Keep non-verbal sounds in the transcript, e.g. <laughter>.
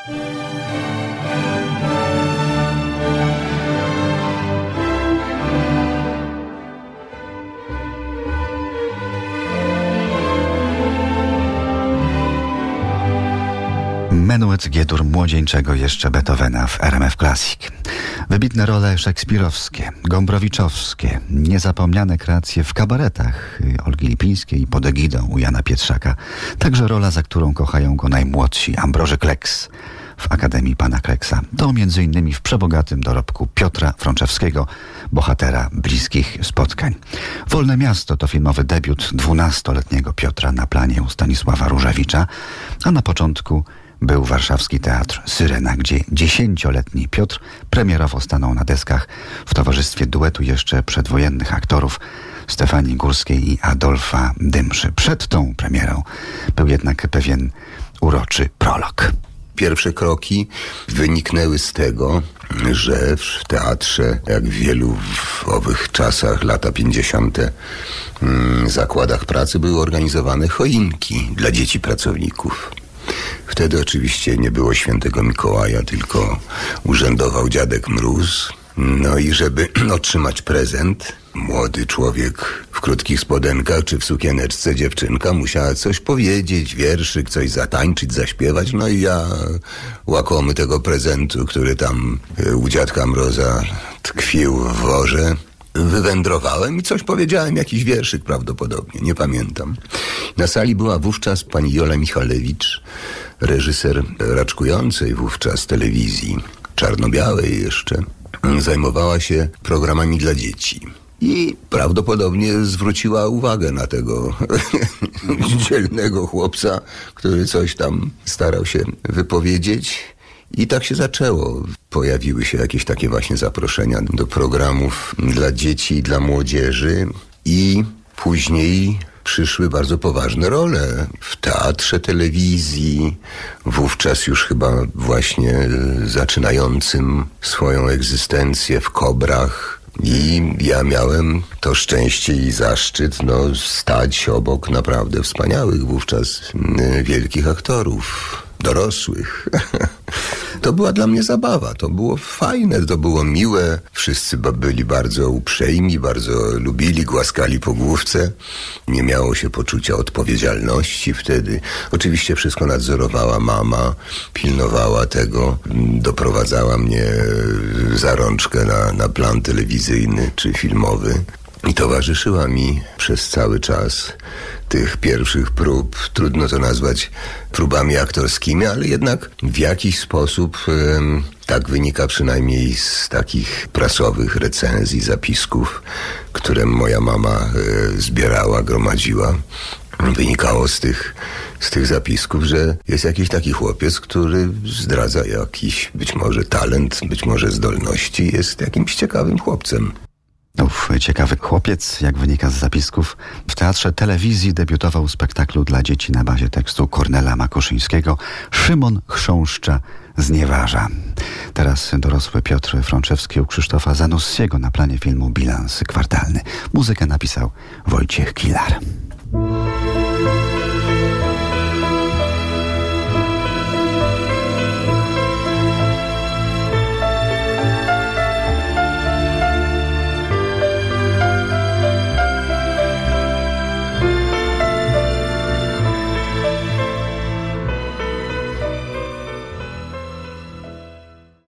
Menuet Giedur młodzieńczego jeszcze Beethovena w RMF Classic. Wybitne role szekspirowskie, gombrowiczowskie, niezapomniane kreacje w kabaretach Olgi Lipińskiej pod egidą Jana Pietrzaka. Także rola, za którą kochają go najmłodsi, Ambroży Kleks w Akademii Pana Kleksa. To innymi w przebogatym dorobku Piotra Frączewskiego, bohatera bliskich spotkań. Wolne Miasto to filmowy debiut dwunastoletniego Piotra na planie u Stanisława Różewicza, a na początku był warszawski teatr Syrena, gdzie dziesięcioletni Piotr premierowo stanął na deskach w towarzystwie duetu jeszcze przedwojennych aktorów Stefanii Górskiej i Adolfa Dymszy. Przed tą premierą był jednak pewien uroczy prolog. Pierwsze kroki wyniknęły z tego, że w teatrze, jak w wielu w owych czasach, lata 50., mm, zakładach pracy były organizowane choinki dla dzieci pracowników. Wtedy oczywiście nie było świętego Mikołaja, tylko urzędował dziadek Mróz. No i żeby <clears throat> otrzymać prezent, młody człowiek krótkich spodenkach czy w sukieneczce dziewczynka musiała coś powiedzieć, wierszyk, coś zatańczyć, zaśpiewać. No i ja łakomy tego prezentu, który tam e, u dziadka Mroza tkwił w worze, wywędrowałem i coś powiedziałem, jakiś wierszyk prawdopodobnie, nie pamiętam. Na sali była wówczas pani Jola Michalewicz, reżyser raczkującej wówczas telewizji, czarno-białej jeszcze. Zajmowała się programami dla dzieci. I prawdopodobnie zwróciła uwagę na tego <laughs> dzielnego chłopca, który coś tam starał się wypowiedzieć. I tak się zaczęło. Pojawiły się jakieś takie właśnie zaproszenia do programów dla dzieci i dla młodzieży. I później przyszły bardzo poważne role w teatrze, telewizji, wówczas już chyba właśnie zaczynającym swoją egzystencję w Kobrach. I ja miałem to szczęście i zaszczyt no, stać obok naprawdę wspaniałych wówczas wielkich aktorów dorosłych. <laughs> To była dla mnie zabawa, to było fajne, to było miłe. Wszyscy byli bardzo uprzejmi, bardzo lubili, głaskali po główce. Nie miało się poczucia odpowiedzialności wtedy. Oczywiście wszystko nadzorowała mama, pilnowała tego, doprowadzała mnie za rączkę na, na plan telewizyjny czy filmowy i towarzyszyła mi przez cały czas tych pierwszych prób. Trudno to nazwać próbami aktorskimi, ale jednak w jakiś sposób tak wynika przynajmniej z takich prasowych recenzji, zapisków, które moja mama e, zbierała, gromadziła. Wynikało z tych, z tych zapisków, że jest jakiś taki chłopiec, który zdradza jakiś być może talent, być może zdolności, jest jakimś ciekawym chłopcem. Uf, ciekawy chłopiec, jak wynika z zapisków, w teatrze telewizji debiutował w spektaklu dla dzieci na bazie tekstu Kornela Makuszyńskiego Szymon Chrząszcza znieważa. Teraz dorosły Piotr Frączewski u Krzysztofa Zanussiego na planie filmu Bilans Kwartalny. Muzykę napisał Wojciech Kilar.